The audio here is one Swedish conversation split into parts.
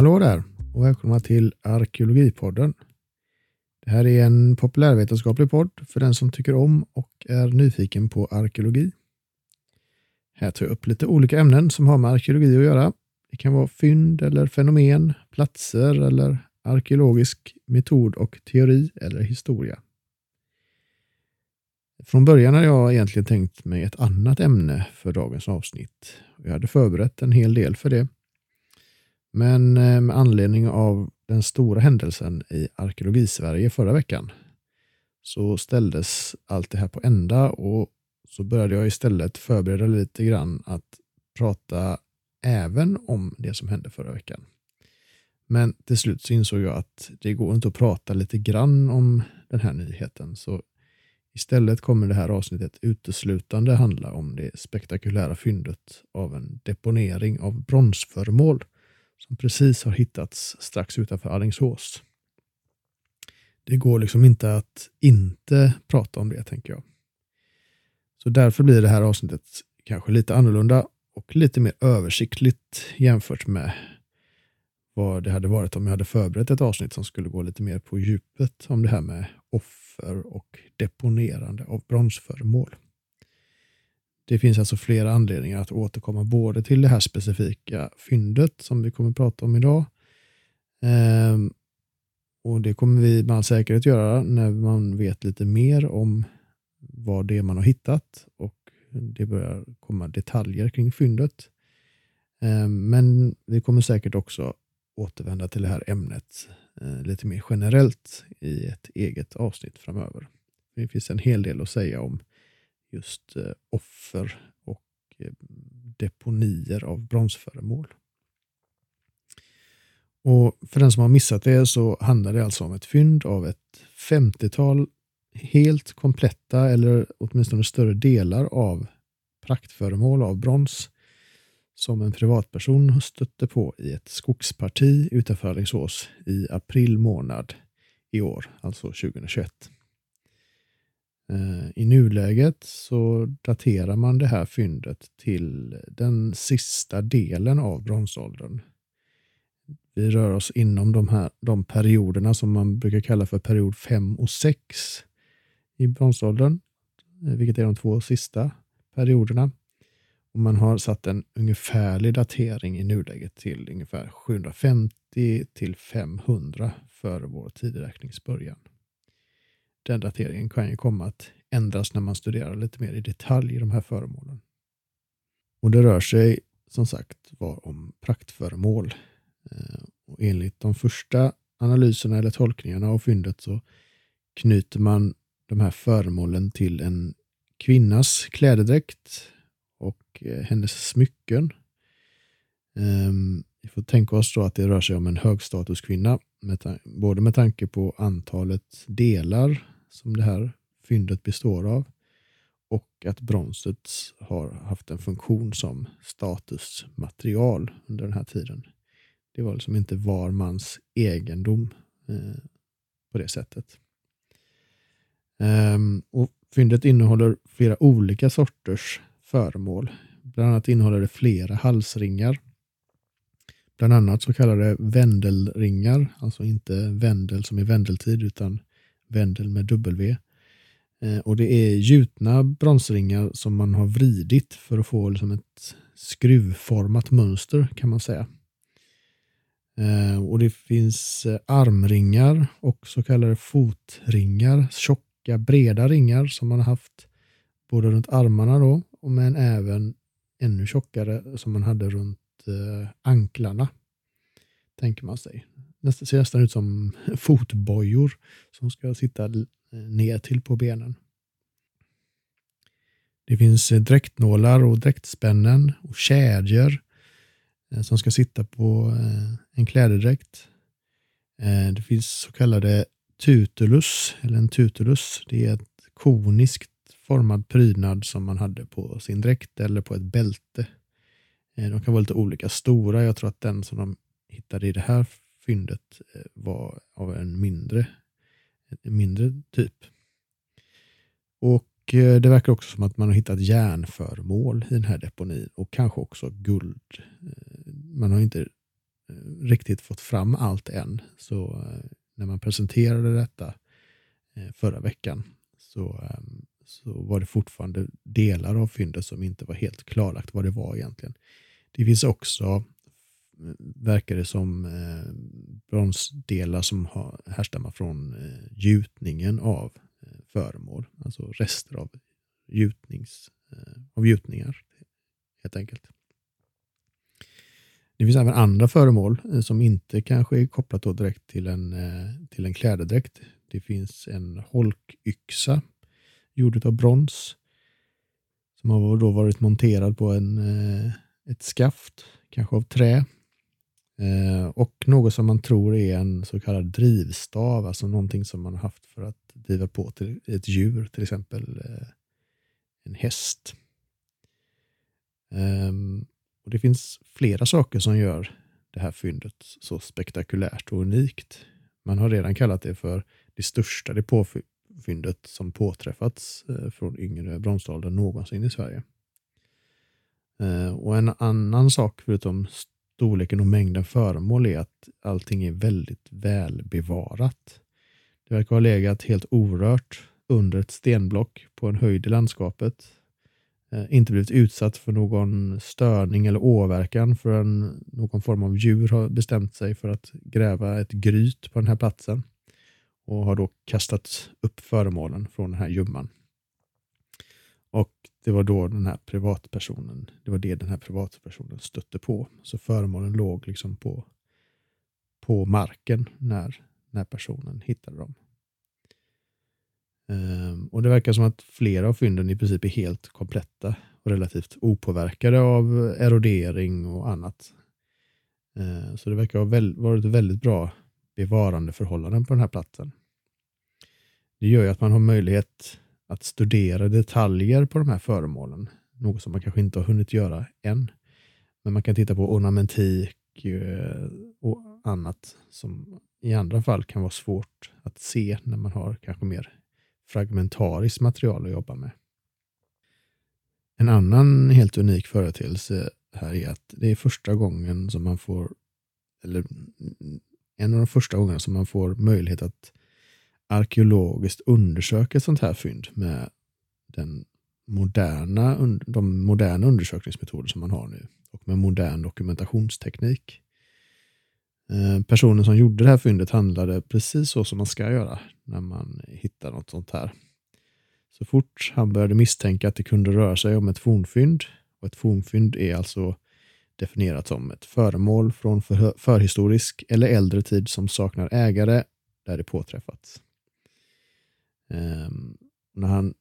Hallå där och välkomna till Arkeologipodden. Det här är en populärvetenskaplig podd för den som tycker om och är nyfiken på arkeologi. Här tar jag upp lite olika ämnen som har med arkeologi att göra. Det kan vara fynd eller fenomen, platser eller arkeologisk metod och teori eller historia. Från början hade jag egentligen tänkt mig ett annat ämne för dagens avsnitt. Jag hade förberett en hel del för det. Men eh, med anledning av den stora händelsen i arkeologisverige förra veckan så ställdes allt det här på ända och så började jag istället förbereda lite grann att prata även om det som hände förra veckan. Men till slut så insåg jag att det går inte att prata lite grann om den här nyheten. Så istället kommer det här avsnittet uteslutande handla om det spektakulära fyndet av en deponering av bronsföremål som precis har hittats strax utanför Alingsås. Det går liksom inte att inte prata om det, tänker jag. Så därför blir det här avsnittet kanske lite annorlunda och lite mer översiktligt jämfört med vad det hade varit om jag hade förberett ett avsnitt som skulle gå lite mer på djupet om det här med offer och deponerande av bronsföremål. Det finns alltså flera anledningar att återkomma både till det här specifika fyndet som vi kommer att prata om idag. Ehm, och Det kommer vi med all säkerhet göra när man vet lite mer om vad det är man har hittat och det börjar komma detaljer kring fyndet. Ehm, men vi kommer säkert också återvända till det här ämnet eh, lite mer generellt i ett eget avsnitt framöver. Det finns en hel del att säga om just eh, offer och eh, deponier av bronsföremål. Och för den som har missat det så handlar det alltså om ett fynd av ett 50-tal helt kompletta eller åtminstone större delar av praktföremål av brons som en privatperson stötte på i ett skogsparti utanför Alingsås i april månad i år, alltså 2021. Eh, I nuläget så daterar man det här fyndet till den sista delen av bronsåldern. Vi rör oss inom de, här, de perioderna som man brukar kalla för period 5 och 6 i bronsåldern, eh, vilket är de två sista perioderna. Och man har satt en ungefärlig datering i nuläget till ungefär 750 till 500 före vår tideräkningsbörjan den dateringen kan ju komma att ändras när man studerar lite mer i detalj i de här föremålen. Och det rör sig som sagt var om praktföremål. Eh, och enligt de första analyserna eller tolkningarna av fyndet så knyter man de här föremålen till en kvinnas klädedräkt och eh, hennes smycken. Ehm, vi får tänka oss då att det rör sig om en högstatuskvinna, både med tanke på antalet delar som det här fyndet består av och att bronset har haft en funktion som statusmaterial under den här tiden. Det var liksom inte var mans egendom eh, på det sättet. Ehm, och Fyndet innehåller flera olika sorters föremål. Bland annat innehåller det flera halsringar. Bland annat så kallade vändelringar, alltså inte vändel som i vändeltid utan Vendel med W. Eh, och det är gjutna bronsringar som man har vridit för att få liksom ett skruvformat mönster kan man säga. Eh, och det finns eh, armringar och så kallade fotringar, tjocka breda ringar som man har haft både runt armarna då, men även ännu tjockare som man hade runt Eh, anklarna. Tänker man sig Det ser nästan ut som fotbojor som ska sitta eh, ner till på benen. Det finns eh, dräktnålar och dräktspännen och kedjor som ska sitta på en klädedräkt. Det finns så kallade tutulus, eller en tutulus. Det är ett koniskt formad prydnad som man hade på sin dräkt eller på ett bälte. Eh, de kan vara lite olika stora. Jag tror att den som de hittade i det här fyndet eh, var av en mindre, en mindre typ. Och eh, det verkar också som att man har hittat järnföremål i den här deponin och kanske också guld. Man har inte riktigt fått fram allt än. Så när man presenterade detta förra veckan så, ehm, så var det fortfarande delar av fyndet som inte var helt klarlagt vad det var egentligen. Det finns också eh, verkar det som eh, bronsdelar som har, härstammar från eh, gjutningen av eh, föremål. Alltså rester av, gjutnings, eh, av gjutningar helt enkelt. Det finns även andra föremål eh, som inte kanske är kopplat då direkt till en, eh, till en klädedräkt. Det finns en holkyxa gjord av brons som har då varit monterad på en, eh, ett skaft, kanske av trä, eh, och något som man tror är en så kallad drivstav, alltså någonting som man har haft för att driva på till ett djur, till exempel eh, en häst. Ehm, och Det finns flera saker som gör det här fyndet så spektakulärt och unikt. Man har redan kallat det för det största fyndet som påträffats eh, från yngre bronsåldern någonsin i Sverige. Eh, och En annan sak, förutom storleken och mängden föremål är att allting är väldigt välbevarat. Det verkar ha legat helt orört under ett stenblock på en höjd i landskapet. Eh, inte blivit utsatt för någon störning eller åverkan förrän någon form av djur har bestämt sig för att gräva ett gryt på den här platsen och har då kastat upp föremålen från den här ljumman. Och det var då den här privatpersonen, det var det den här privatpersonen stötte på. Så föremålen låg liksom på, på marken när, när personen hittade dem. Ehm, och det verkar som att flera av fynden i princip är helt kompletta och relativt opåverkade av erodering och annat. Ehm, så det verkar ha väl, varit väldigt bra bevarandeförhållanden på den här platsen. Det gör ju att man har möjlighet att studera detaljer på de här föremålen. Något som man kanske inte har hunnit göra än. Men man kan titta på ornamentik eh, och annat som i andra fall kan vara svårt att se när man har kanske mer fragmentariskt material att jobba med. En annan helt unik företeelse här är att det är första gången som man får, eller en av de första gångerna som man får möjlighet att arkeologiskt undersöka ett sånt här fynd med den moderna, de moderna undersökningsmetoder som man har nu och med modern dokumentationsteknik. Eh, personen som gjorde det här fyndet handlade precis så som man ska göra när man hittar något sånt här. Så fort han började misstänka att det kunde röra sig om ett fornfynd, och ett fornfynd är alltså definierat som ett föremål från förhistorisk eller äldre tid som saknar ägare där det påträffats. Ehm, när han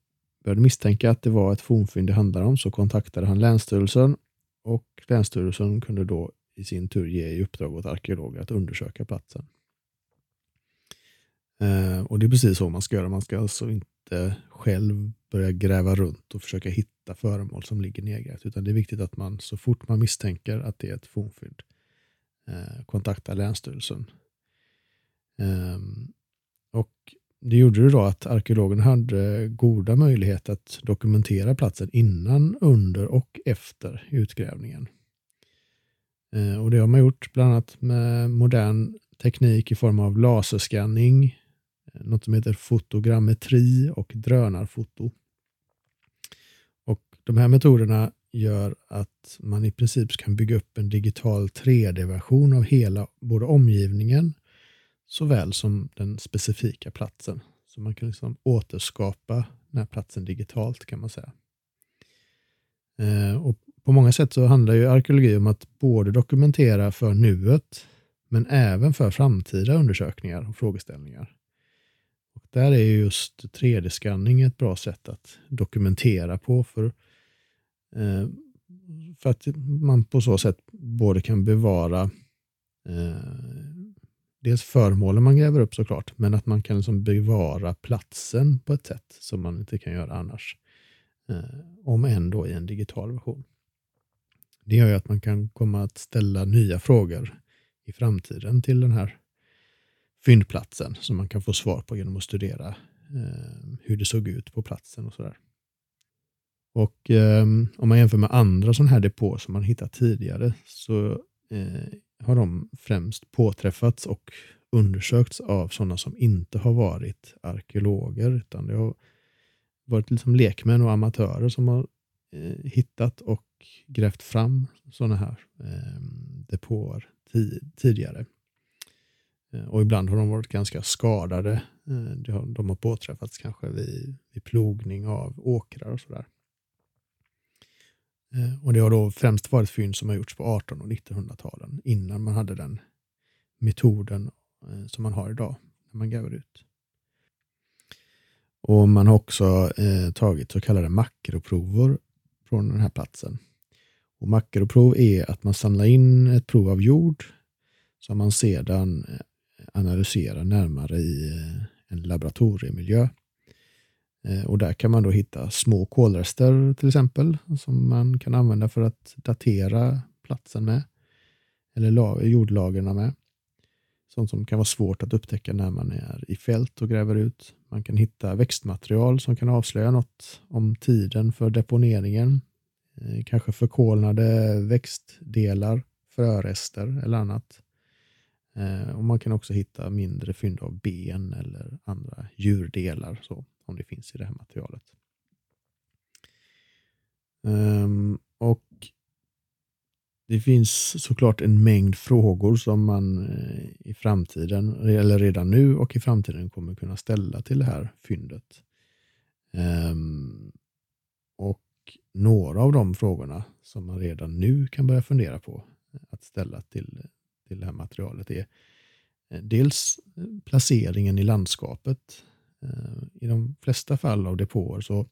började misstänka att det var ett fornfynd det handlade om så kontaktade han Länsstyrelsen och Länsstyrelsen kunde då i sin tur ge i uppdrag åt arkeologer att undersöka platsen. Ehm, och Det är precis så man ska göra. Man ska alltså inte själv börja gräva runt och försöka hitta föremål som ligger nedgrävt, utan det är viktigt att man så fort man misstänker att det är ett fornfynd eh, kontaktar Länsstyrelsen. Ehm, och det gjorde det då att arkeologerna hade goda möjligheter att dokumentera platsen innan, under och efter utgrävningen. Eh, och Det har man gjort bland annat med modern teknik i form av laserskanning, eh, något som heter fotogrammetri och drönarfoto. Och De här metoderna gör att man i princip kan bygga upp en digital 3D-version av hela både omgivningen såväl som den specifika platsen. Så man kan liksom återskapa den här platsen digitalt kan man säga. Eh, och på många sätt så handlar ju arkeologi om att både dokumentera för nuet men även för framtida undersökningar och frågeställningar. Och där är just 3D-skanning ett bra sätt att dokumentera på för, eh, för att man på så sätt både kan bevara eh, dels föremålen man gräver upp såklart, men att man kan liksom bevara platsen på ett sätt som man inte kan göra annars. Eh, om ändå i en digital version. Det gör ju att man kan komma att ställa nya frågor i framtiden till den här fyndplatsen som man kan få svar på genom att studera eh, hur det såg ut på platsen och sådär. Och eh, om man jämför med andra sådana här depåer som man hittat tidigare så eh, har de främst påträffats och undersökts av sådana som inte har varit arkeologer utan det har varit liksom lekmän och amatörer som har eh, hittat och grävt fram sådana här eh, depåer tidigare. Eh, och ibland har de varit ganska skadade. Eh, de har påträffats kanske vid, vid plogning av åkrar och sådär. Eh, och det har då främst varit fynd som har gjorts på 1800 och 1900-talen innan man hade den metoden eh, som man har idag när man gräver ut. Och Man har också eh, tagit så kallade makroprover från den här platsen. Och Makroprov är att man samlar in ett prov av jord som man sedan eh, analyserar närmare i en laboratoriemiljö. Eh, och där kan man då hitta små kolrester till exempel som man kan använda för att datera platsen med. Eller jordlagren med. Sånt som kan vara svårt att upptäcka när man är i fält och gräver ut. Man kan hitta växtmaterial som kan avslöja något om tiden för deponeringen. Eh, kanske förkolnade växtdelar, frörester eller annat. Eh, och Man kan också hitta mindre fynd av ben eller andra djurdelar så, om det finns i det här materialet. Um, och Det finns såklart en mängd frågor som man eh, i framtiden, eller redan nu och i framtiden kommer kunna ställa till det här fyndet. Um, och Några av de frågorna som man redan nu kan börja fundera på att ställa till till det här materialet är eh, dels eh, placeringen i landskapet. Eh, I de flesta fall av depåer så,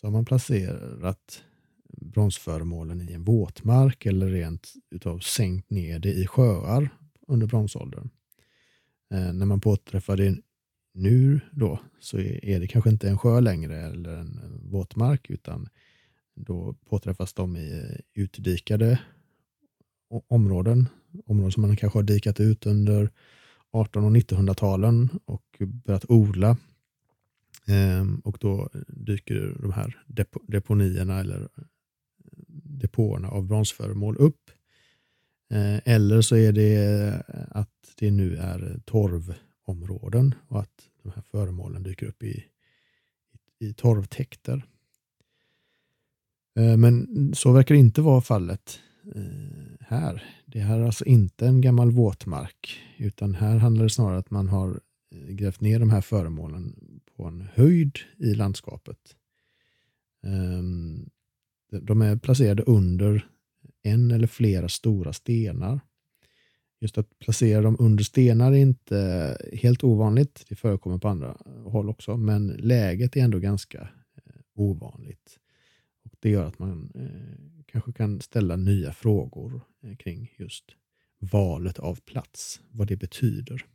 så har man placerat bronsföremålen i en våtmark eller rent utav sänkt ner det i sjöar under bronsåldern. Eh, när man påträffar det nu då så är det kanske inte en sjö längre eller en våtmark utan då påträffas de i utdikade områden områden som man kanske har dikat ut under 1800 och 1900-talen och börjat odla. Ehm, och då dyker de här deponierna eller eh, depåerna av bronsföremål upp. Ehm, eller så är det eh, att det nu är torvområden och att de här föremålen dyker upp i, i torvtäkter. Ehm, men så verkar det inte vara fallet eh, här. Det här är alltså inte en gammal våtmark, utan här handlar det snarare om att man har eh, grävt ner de här föremålen på en höjd i landskapet. Ehm, de är placerade under en eller flera stora stenar. Just att placera dem under stenar är inte helt ovanligt. Det förekommer på andra håll också, men läget är ändå ganska eh, ovanligt. Och Det gör att man eh, kanske kan ställa nya frågor eh, kring just valet av plats, vad det betyder.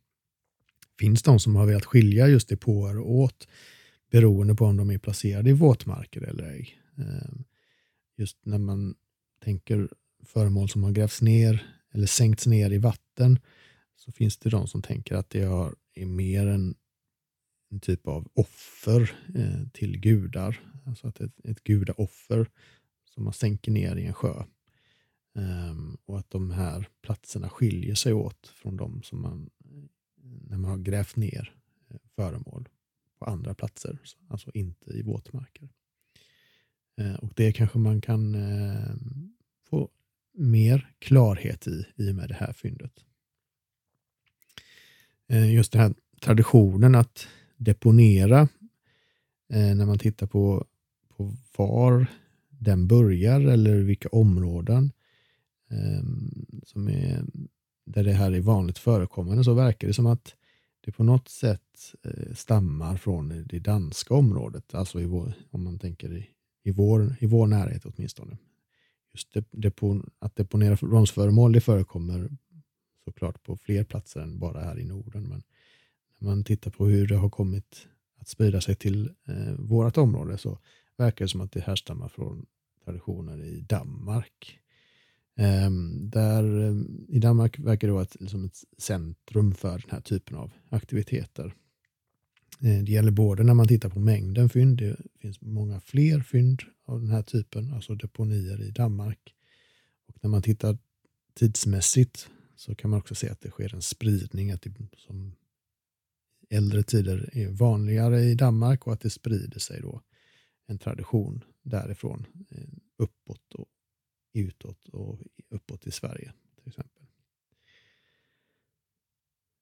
Finns de som har velat skilja just depåer åt beroende på om de är placerade i våtmarker eller ej. Ehm, just när man tänker föremål som har grävts ner eller sänkts ner i vatten så finns det de som tänker att det är mer en, en typ av offer eh, till gudar. Alltså att ett, ett gudaoffer som man sänker ner i en sjö. Um, och att de här platserna skiljer sig åt från de som man, när man har grävt ner eh, föremål på andra platser, alltså inte i våtmarker. Uh, och det kanske man kan uh, få mer klarhet i i och med det här fyndet. Uh, just den här traditionen att deponera eh, när man tittar på, på var den börjar eller vilka områden eh, som är, där det här är vanligt förekommande så verkar det som att det på något sätt eh, stammar från det danska området, alltså i vår, om man tänker i, i, vår, i vår närhet åtminstone. Just depon, att deponera bronsföremål det förekommer såklart på fler platser än bara här i Norden. Men när man tittar på hur det har kommit att sprida sig till eh, vårt område så verkar det som att det härstammar från traditioner i Danmark. Ehm, där, ehm, I Danmark verkar det vara ett, liksom ett centrum för den här typen av aktiviteter. Eh, det gäller både när man tittar på mängden fynd, det finns många fler fynd av den här typen, alltså deponier i Danmark. Och när man tittar tidsmässigt så kan man också se att det sker en spridning. Att det, som äldre tider är vanligare i Danmark och att det sprider sig då en tradition därifrån eh, uppåt och utåt och uppåt i Sverige till exempel.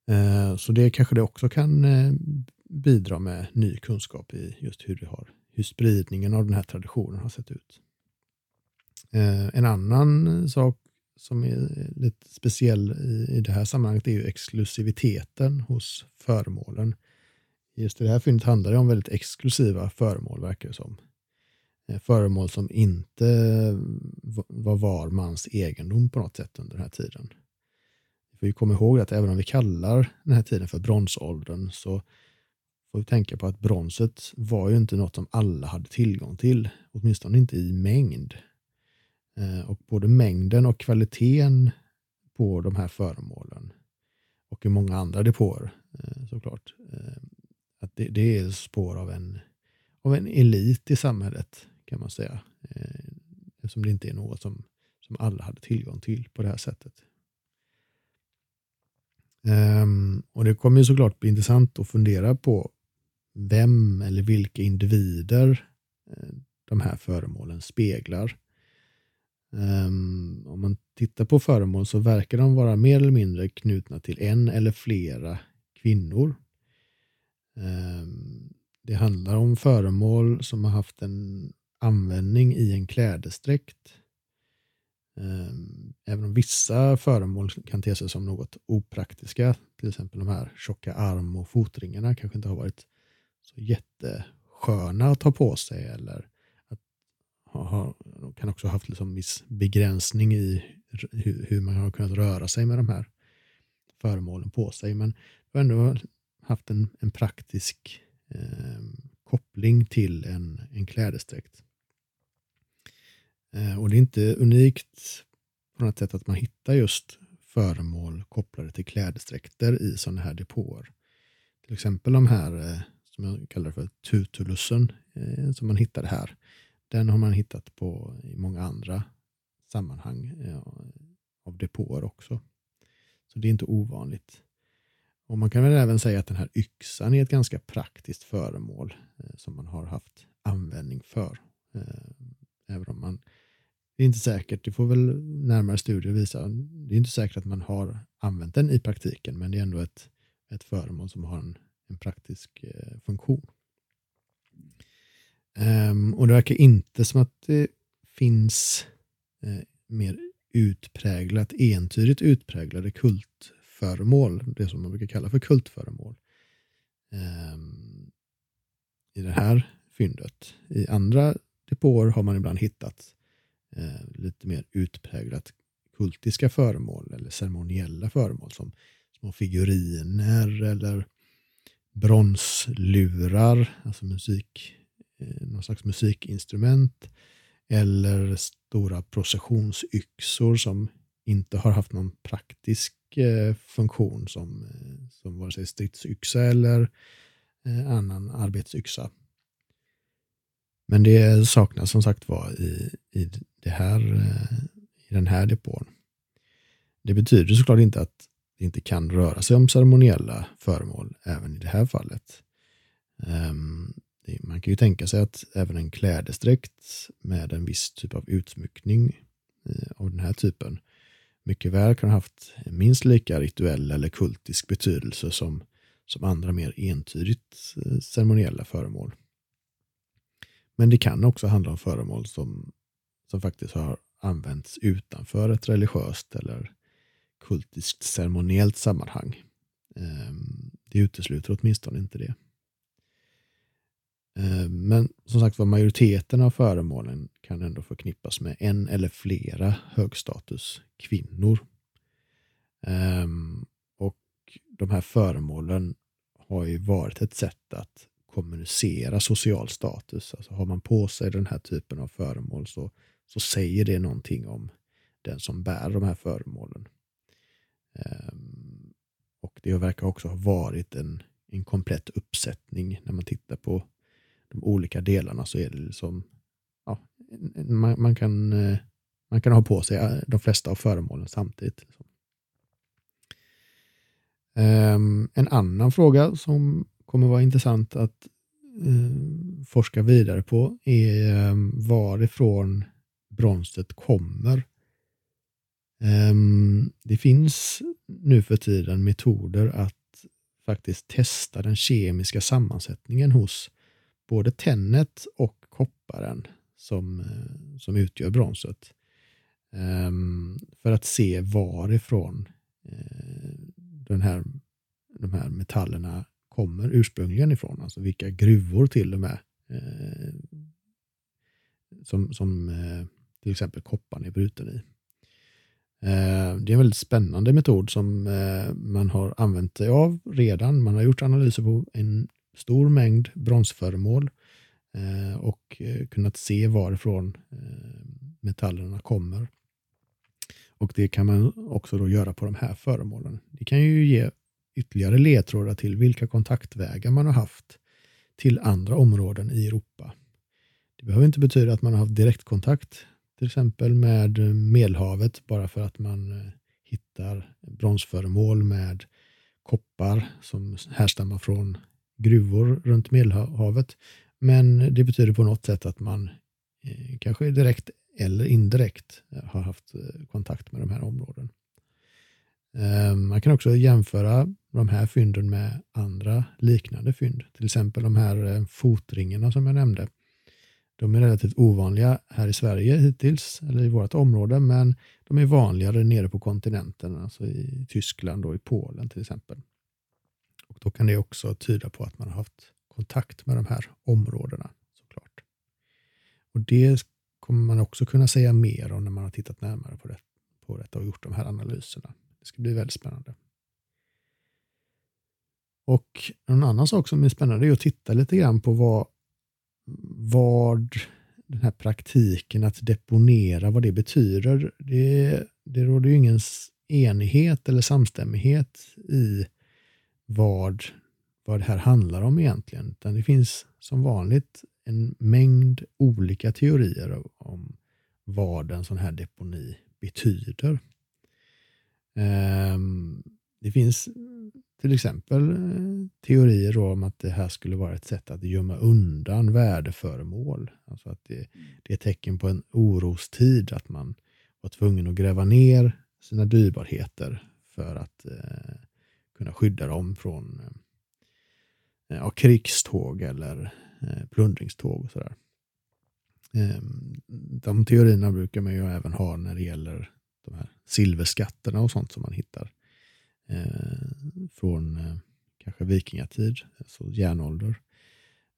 Eh, så det kanske det också kan eh, bidra med ny kunskap i just hur, det har, hur spridningen av den här traditionen har sett ut. En annan sak som är lite speciell i, det här sammanhanget är ju exklusiviteten hos föremålen. Just det här fyndet handlar det om väldigt exklusiva föremål verkar det som. Eh, föremål som inte eh, var var mans egendom på något sätt under den här tiden. Vi får ju komma ihåg att även om vi kallar den här tiden för bronsåldern så får vi tänka på att bronset var ju inte något som alla hade tillgång till, åtminstone inte i mängd. Eh, och både mängden och kvaliteten på de här föremålen och i många andra depåer såklart. Att det, det är spår av en, av en elit i samhället kan man säga. Eh, eftersom det inte är något som, som alla hade tillgång till på det här sättet. Um, och det kommer ju såklart bli intressant att fundera på vem eller vilka individer eh, de här föremålen speglar. Um, om man tittar på föremål så verkar de vara mer eller mindre knutna till en eller flera kvinnor. Ehm, det handlar om föremål som har haft en användning i en klädesdräkt. Ehm, även om vissa föremål kan te sig som något opraktiska, till exempel de här tjocka arm och fotringarna kanske inte har varit så jättesköna att ta på sig eller har, kan också ha haft liksom viss begränsning i hur, man har kunnat röra sig med de här föremålen på sig. Men har ändå haft en, en praktisk eh, koppling till en, en klädesdräkt. Eh, och det är inte unikt på något sätt att man hittar just föremål kopplade till klädesdräkter i sådana här depåer. Till exempel de här eh, som jag kallar för tutulussen eh, som man hittade här. Den har man hittat på i många andra sammanhang eh, av depåer också. Så det är inte ovanligt. Och Man kan väl även säga att den här yxan är ett ganska praktiskt föremål eh, som man har haft användning för. Eh, även om man, det är inte säkert, det får väl närmare studier visa, det är inte säkert att man har använt den i praktiken men det är ändå ett, ett föremål som har en, en praktisk eh, funktion. Um, och det verkar inte som att det finns eh, mer utpräglat, entydigt utpräglade kult kultföremål, det som man brukar kalla för kultföremål. Um, I det här fyndet. I andra depåer har man ibland hittat eh, lite mer utpräglat kultiska föremål eller ceremoniella föremål som små figuriner eller bronslurar, alltså musik Eh, någon slags musikinstrument eller stora processionsyxor som inte har haft någon praktisk Eh, funktion som, eh, som vare sig stridsyxa eller eh, annan arbetsyxa. Men det saknas som sagt var i, i, det här, i den här depån. Det betyder såklart inte att det inte kan röra sig om ceremoniella föremål även i det här fallet. Ehm, man kan ju tänka sig att även en klädesdräkt med en viss typ av utsmyckning av den här typen mycket väl kan ha haft minst lika rituell eller kultisk betydelse som, som andra mer entydigt eh, ceremoniella föremål. Men det kan också handla om föremål som, som faktiskt har använts utanför ett religiöst eller kultiskt ceremoniellt sammanhang. Ehm, det utesluter åtminstone inte det. Eh, men som sagt var, majoriteten av föremålen kan ändå förknippas med en eller flera högstatuskvinnor. Ehm, och de här föremålen har ju varit ett sätt att kommunicera social status. Alltså har man på sig den här typen av föremål så, så säger det någonting om den som bär de här föremålen. Ehm, och det verkar också ha varit en, en komplett uppsättning när man tittar på de olika delarna så är det liksom, ja, man, man, kan, eh, man kan ha på sig eh, de flesta av föremålen samtidigt. Liksom. Ehm, en annan fråga som kommer vara intressant att eh, forska vidare på är ehm, varifrån bronset kommer. Ehm, det finns nu för tiden metoder att faktiskt testa den kemiska sammansättningen hos både tennet och kopparen som, eh, som utgör bronset. Um, för att se varifrån uh, den här, de här metallerna kommer ursprungligen ifrån. Alltså vilka gruvor till och med uh, som, som till exempel kopparn är bruten i. Det är en väldigt spännande metod som man har använt sig av redan. Man har gjort analyser på en stor mängd bronsföremål eh, och eh, kunnat se varifrån eh, metallerna kommer. Och det kan man också då göra på de här föremålen. Det kan ju ge ytterligare ledtrådar till vilka kontaktvägar man har haft till andra områden i Europa. Det behöver inte betyda att man har haft direktkontakt till exempel med Medelhavet bara för att man hittar bronsföremål med koppar som härstammar från gruvor runt Medelhavet. Men det betyder på något sätt att man eh, kanske direkt eller indirekt eh, har haft eh, kontakt med de här områdena. Man kan också jämföra de här fynden med andra liknande fynd. Till exempel de här fotringarna som jag nämnde. De är relativt ovanliga här i Sverige hittills, eller i vårt område, men de är vanligare nere på kontinenten, alltså i Tyskland och i Polen till exempel. Och Då kan det också tyda på att man har haft kontakt med de här områdena såklart. Och Det kommer man också kunna säga mer om när man har tittat närmare på, det, på detta och gjort de här analyserna. Det ska bli väldigt spännande. Och En annan sak som är spännande är att titta lite grann på vad vad den här praktiken att deponera, vad det betyder. Det, det råder ju ingen enighet eller samstämmighet i vad, vad det här handlar om egentligen. Utan det finns som vanligt en mängd olika teorier om vad en sån här deponi betyder. Ehm, det finns till exempel eh, teorier om att det här skulle vara ett sätt att gömma undan värdeföremål. Alltså att det, det är tecken på en orostid, att man var tvungen att gräva ner sina dyrbarheter för att eh, kunna skydda dem från eh, ja, krigståg eller eh, plundringståg. Och sådär. Ehm, de teorierna brukar man ju även ha när det gäller de här silverskatterna och sånt som man hittar eh, från eh, kanske vikingatid, alltså järnålder.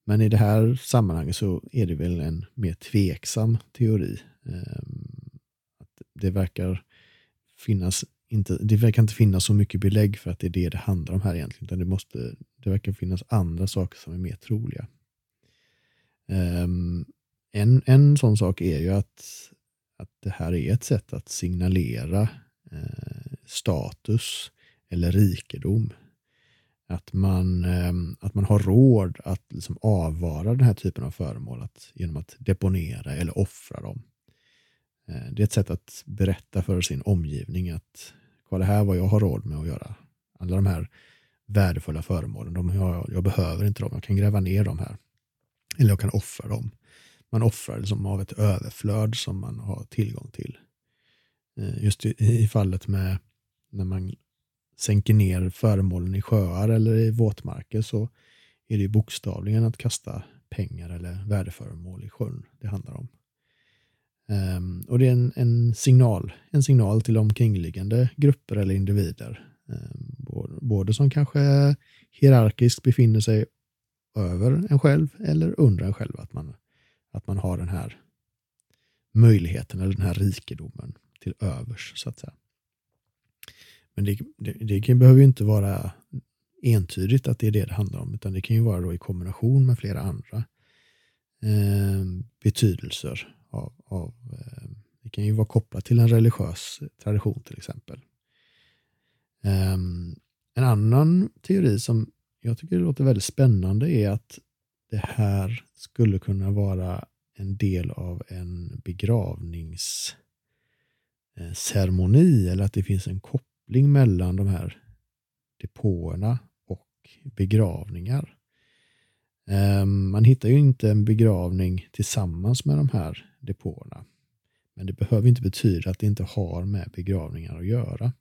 Men i det här sammanhanget så är det väl en mer tveksam teori. Ehm, att det verkar finnas inte, det verkar inte finnas så mycket belägg för att det är det det handlar om här egentligen, utan det, måste, det verkar finnas andra saker som är mer troliga. Um, en, en sån sak är ju att, att det här är ett sätt att signalera eh, status eller rikedom. Att man, eh, att man har råd att liksom avvara den här typen av föremål att, genom att deponera eller offra dem. Eh, det är ett sätt att berätta för sin omgivning att kolla här vad jag har råd med att göra. Alla de här värdefulla föremålen, de jag, jag behöver inte dem, jag kan gräva ner dem här. Eller jag kan offra dem. Man offrar liksom av ett överflöd som man har tillgång till. Eh, just i, i fallet med när man sänker ner föremålen i sjöar eller i våtmarker så är det bokstavligen att kasta pengar eller värdeföremål i sjön det handlar om. Um, och det är en, en, signal, en signal till omkringliggande grupper eller individer. Um, både, både, som kanske hierarkiskt befinner sig över en själv eller under en själv. Att man, att man har den här möjligheten eller den här rikedomen till övers så att säga. Men det, det, det kan, behöver ju inte vara entydigt att det är det det handlar om, utan det kan ju vara då i kombination med flera andra eh, betydelser. Av, av eh, det kan ju vara kopplat till en religiös tradition till exempel. Ehm, en annan teori som jag tycker låter väldigt spännande är att det här skulle kunna vara en del av en begravningsceremoni eh, eller att det finns en koppling mellan de här depåerna och begravningar. Ehm, man hittar ju inte en begravning tillsammans med de här depåerna. Men det behöver inte betyda att det inte har med begravningar att göra.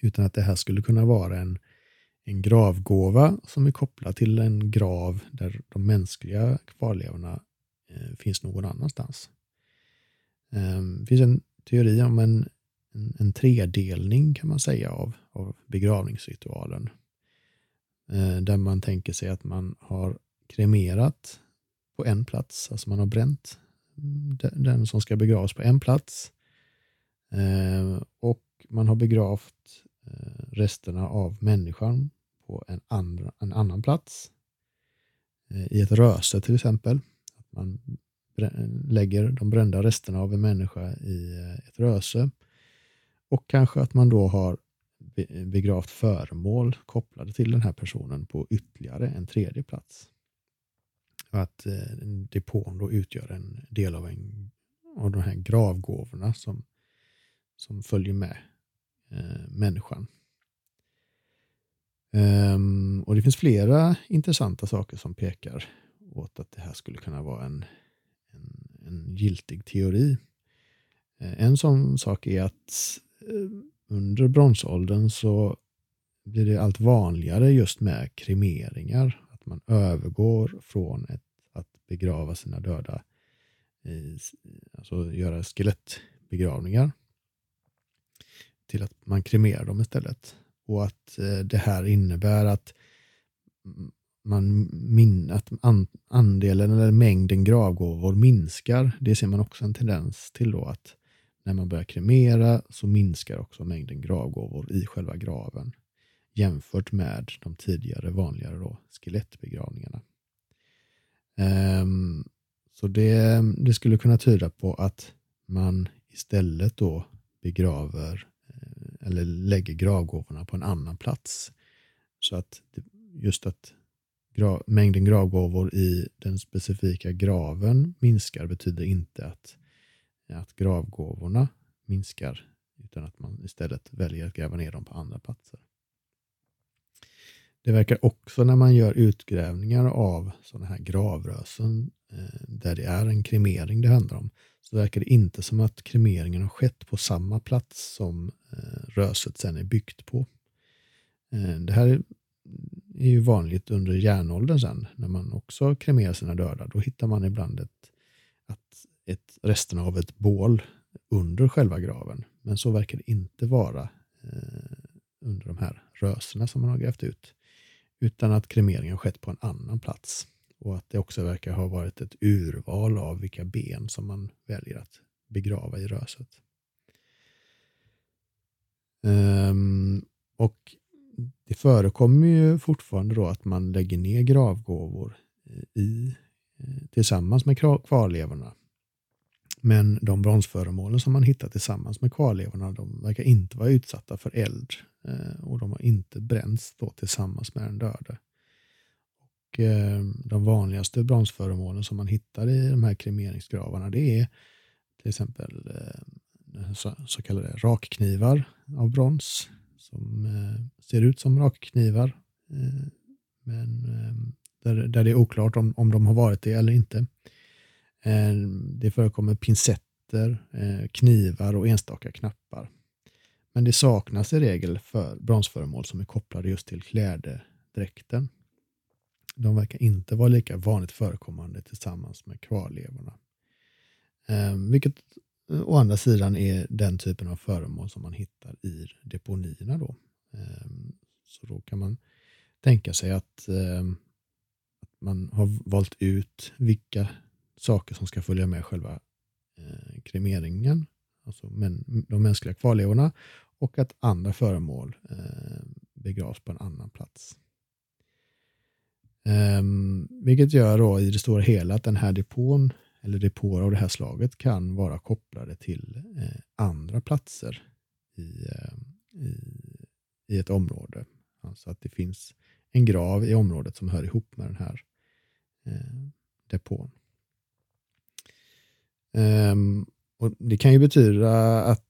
Utan att det här skulle kunna vara en, en gravgåva som är kopplad till en grav där de mänskliga kvarlevorna eh, finns någon annanstans. Eh, det finns en teori om en, en, en tredelning kan man säga av, av begravningsritualen. Eh, där man tänker sig att man har kremerat på en plats, alltså man har bränt den som ska begravas på en plats. Eh, och man har begravt eh, resterna av människan på en, andra, en annan plats. Eh, I ett röse till exempel. Att man lägger de brända resterna av en människa i ett röse. Och kanske att man då har begravt föremål kopplade till den här personen på ytterligare en tredje plats att eh, depån då utgör en del av, en, av de här gravgåvorna som, som följer med eh, människan. Um, och Det finns flera intressanta saker som pekar åt att det här skulle kunna vara en, en, en giltig teori. Eh, en sån sak är att eh, under bronsåldern så blir det allt vanligare just med kremeringar Att man övergår från ett, begrava sina döda, i, alltså göra skelettbegravningar, till att man kremerar dem istället. Och att eh, det här innebär att man min, att andelen eller mängden gravgåvor minskar. Det ser man också en tendens till då att när man börjar kremera så minskar också mängden gravgåvor i själva graven jämfört med de tidigare vanligare då, skelettbegravningarna. Ehm, så det, det, skulle kunna tyda på att man istället då begraver eh, eller lägger gravgåvorna på en annan plats. Så att just att mängden gravgåvor i den specifika graven minskar betyder inte att, att gravgåvorna minskar utan att man istället väljer att gräva ner dem på andra platser. Det verkar också när man gör utgrävningar av sådana här gravrösen eh, där det är en kremering det handlar om, så verkar det inte som att kremeringen har skett på samma plats som eh, röset sen är byggt på. Eh, det här är ju vanligt under järnåldern sen, när man också kremerar sina döda. Då hittar man ibland ett, ett, ett, resterna av ett bål under själva graven. Men så verkar det inte vara under de här rösena som man har grävt ut utan att kremeringen skett på en annan plats. Och att det också verkar ha varit ett urval av vilka ben som man väljer att begrava i röset. Um, och det förekommer ju fortfarande då att man lägger ner gravgåvor i, eh, tillsammans med kvarlevorna. Men de bronsföremålen som man hittar tillsammans med kvarlevorna de verkar inte vara utsatta för eld Eh, och de har inte bränts då tillsammans med den döde. Och eh, de vanligaste bronsföremålen som man hittar i de här kremeringsgravarna det är till exempel eh, så kallade rakknivar av brons som ser ut som rakknivar. Men där, där det är oklart om, om de har varit det eller inte. Det förekommer pincetter, knivar och enstaka knappar. Men det saknas i regel för bronsföremål som är kopplade just till klädedräkten. De verkar inte vara lika vanligt förekommande tillsammans med kvarlevorna. Ehm, eh, vilket å andra sidan är den typen av föremål som man hittar i deponierna. Då. Eh, så då kan man tänka sig att, eh, att man har valt ut vilka saker som ska följa med själva eh, kremeringen, alltså men, de mänskliga kvarlevorna och att andra föremål eh, begravs på en annan plats. Ehm, vilket gör då i det stora hela att den här depån eller depåer av det här slaget kan vara kopplade till eh, andra platser i, eh, i, i, ett område. Alltså att det finns en grav i området som hör ihop med den här eh, depån. Ehm, och Det kan ju betyda att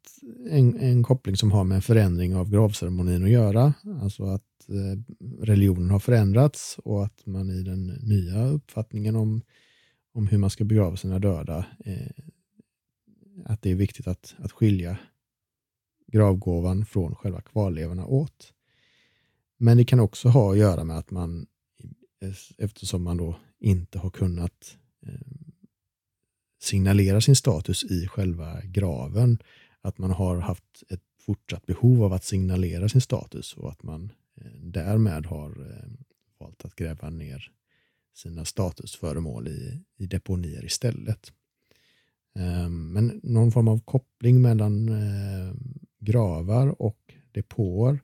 en, en, koppling som har med en förändring av gravceremonin att göra. Alltså att eh, religionen har förändrats och att man i den nya uppfattningen om, om hur man ska begrava sina döda, eh, att det är viktigt att, att skilja gravgåvan från själva kvarlevorna åt. Men det kan också ha att göra med att man, eftersom man då inte har kunnat eh, signalera sin status i själva graven, att man har haft ett fortsatt behov av att signalera sin status och att man eh, därmed har eh, valt att gräva ner sina statusföremål i, i deponier istället. Ehm, men någon form av koppling mellan eh, gravar och depåer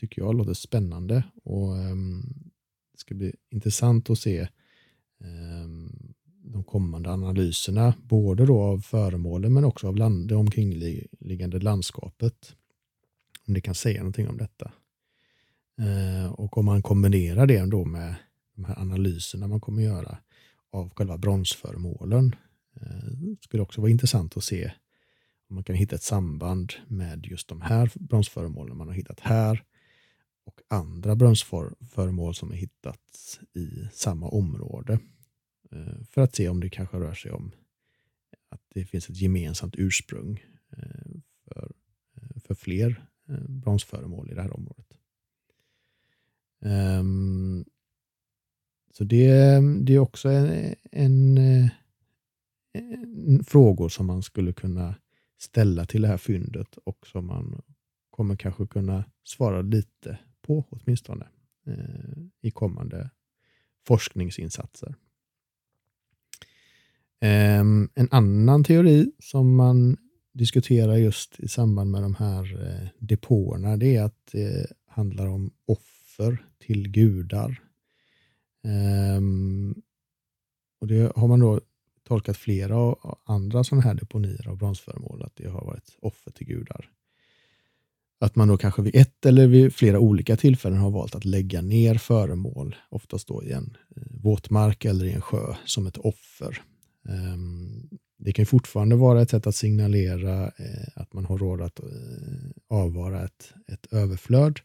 tycker jag låter spännande och ehm, det ska bli intressant att se ehm, de kommande analyserna, både då av föremålen men också av land, det omkringliggande landskapet. Om det kan säga någonting om detta. Eh, och om man kombinerar det ändå med de här analyserna man kommer göra av själva bronsföremålen. Eh, skulle också vara intressant att se om man kan hitta ett samband med just de här bronsföremålen man har hittat här och andra bronsföremål som är hittats i samma område. Eh, för att se om det kanske rör sig om att det finns ett gemensamt ursprung eh, för, eh, för fler bronsföremål i det här området. Ehm, så det, det är också en, en, en, frågor som man skulle kunna ställa till det här fyndet och som man kommer kanske kunna svara lite på åtminstone i kommande forskningsinsatser. Um, en annan teori som man diskuterar just i samband med de här eh, depåerna det är att det handlar om offer till gudar. Um, och Det har man då tolkat flera andra sådana här deponier av bronsföremål att det har varit offer till gudar. Att man då kanske vid ett eller vid flera olika tillfällen har valt att lägga ner föremål, oftast då i en eh, våtmark eller i en sjö, som ett offer Ehm, det kan fortfarande vara ett sätt att signalera eh, att man har råd att eh, avvara ett, ett överflöd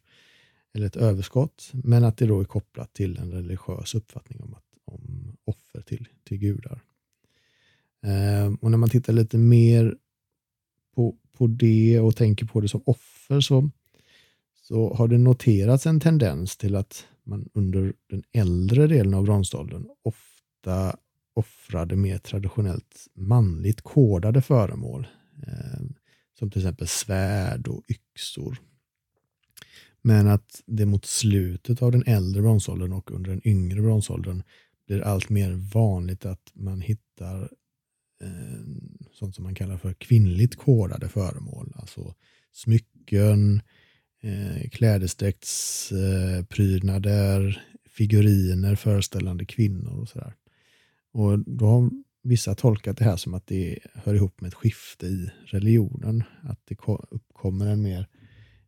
eller ett överskott, men att det då är kopplat till en religiös uppfattning om, att, om offer till, till gudar. Ehm, och när man tittar lite mer på, på det och tänker på det som offer så, så har det noterats en tendens till att man under den äldre delen av bronsåldern ofta offrade mer traditionellt manligt kodade föremål. Eh, som till exempel svärd och yxor. Men att det mot slutet av den äldre bronsåldern och under den yngre bronsåldern blir allt mer vanligt att man hittar eh, sånt som man kallar för kvinnligt kodade föremål. Alltså smycken, eh, klädesdräktsprydnader, eh, figuriner föreställande kvinnor och sådär. Och då har vissa tolkat det här som att det hör ihop med ett skifte i religionen. Att det uppkommer en mer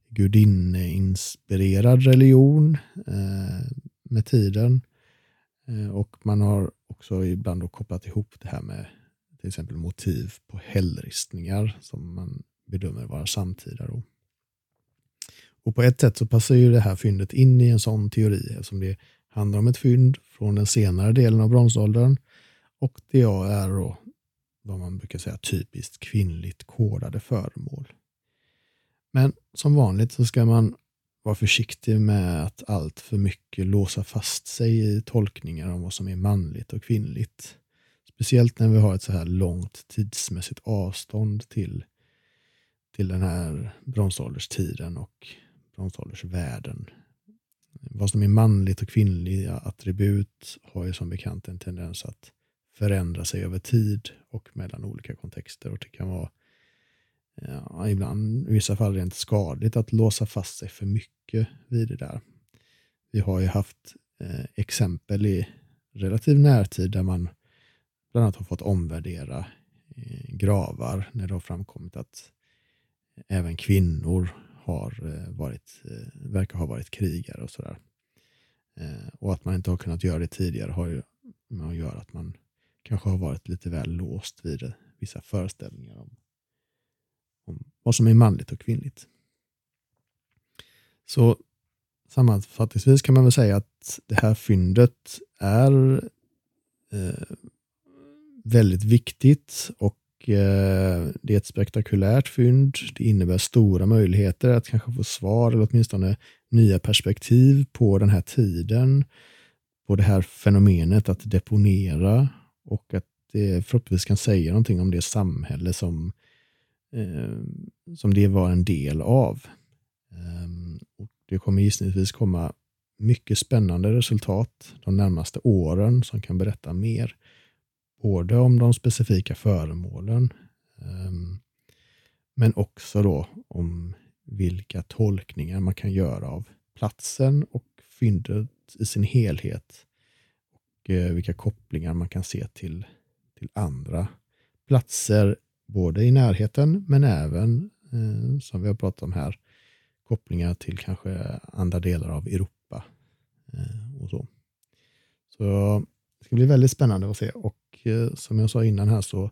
gudinneinspirerad religion eh, med tiden. Eh, och man har också ibland då kopplat ihop det här med till exempel motiv på hällristningar som man bedömer vara samtida. Då. Och på ett sätt så passar ju det här fyndet in i en sån teori eftersom det handlar om ett fynd från den senare delen av bronsåldern och det är då vad man brukar säga typiskt kvinnligt kodade föremål. Men som vanligt så ska man vara försiktig med att allt för mycket låsa fast sig i tolkningar om vad som är manligt och kvinnligt. Speciellt när vi har ett så här långt tidsmässigt avstånd till, till den här bronsålderstiden och bronsåldersvärlden. Vad som är manligt och kvinnliga attribut har ju som bekant en tendens att förändra sig över tid och mellan olika kontexter. Och det kan vara ja, ibland i vissa fall rent skadligt att låsa fast sig för mycket vid det där. Vi har ju haft eh, exempel i relativ närtid där man bland annat har fått omvärdera eh, gravar när det har framkommit att även kvinnor har eh, varit, eh, verkar ha varit krigare och sådär. Eh, och att man inte har kunnat göra det tidigare har ju med att göra att man kanske har varit lite väl låst vid vissa föreställningar om, om vad som är manligt och kvinnligt. Så sammanfattningsvis kan man väl säga att det här fyndet är eh, väldigt viktigt och eh, det är ett spektakulärt fynd. Det innebär stora möjligheter att kanske få svar eller åtminstone nya perspektiv på den här tiden, på det här fenomenet att deponera och att det förhoppningsvis kan säga någonting om det samhälle som, eh, som det var en del av. Eh, och det kommer gissningsvis komma mycket spännande resultat de närmaste åren som kan berätta mer. Både om de specifika föremålen ehm, men också då om vilka tolkningar man kan göra av platsen och fyndet i sin helhet. Och eh, vilka kopplingar man kan se till, till andra platser, både i närheten men även, eh, som vi har pratat om här, kopplingar till kanske andra delar av Europa. Eh, och så. så det ska bli väldigt spännande att se och eh, som jag sa innan här så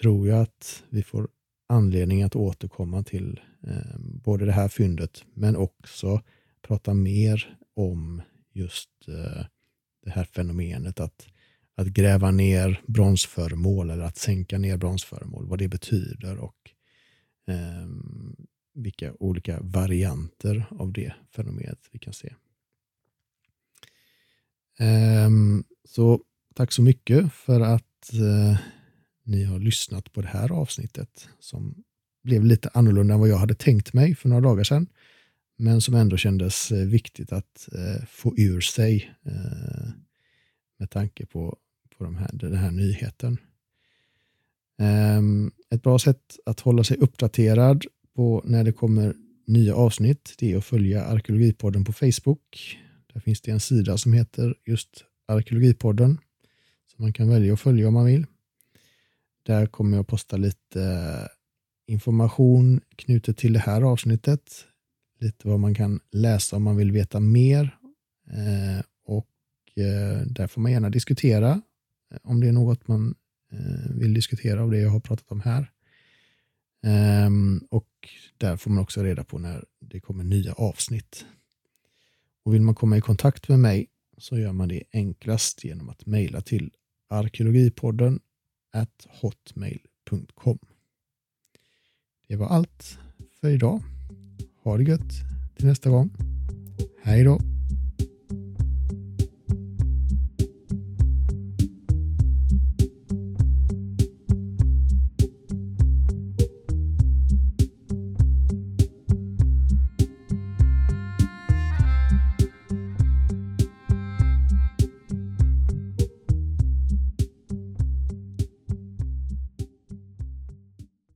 tror jag att vi får anledning att återkomma till eh, både det här fyndet men också prata mer om just eh, det här fenomenet att, att gräva ner bronsföremål eller att sänka ner bronsföremål, vad det betyder och ehm, vilka olika varianter av det fenomenet vi kan se. Eh, så tack så mycket för att eh, ni har lyssnat på det här avsnittet som blev lite annorlunda än vad jag hade tänkt mig för några dagar sedan. Men som ändå kändes eh, viktigt att eh, få ur sig eh, med tanke på, på de här, den här nyheten. Ehm, ett bra sätt att hålla sig uppdaterad på när det kommer nya avsnitt, det är att följa Arkeologipodden på Facebook. Där finns det en sida som heter just Arkeologipodden som man kan välja att följa om man vill. Där kommer jag posta lite information knutet till det här avsnittet. Lite vad man kan läsa om man vill veta mer. Eh, och eh, där får man gärna diskutera eh, om det är något man vill diskutera av det jag har pratat om här. Ehm, och där får man också reda på när det kommer nya avsnitt. Och vill man komma i kontakt med mig så gör man det enklast genom att mejla till arkeologipodden hotmail.com. Det var allt för idag. Ha det gött till nästa gång. Hej då!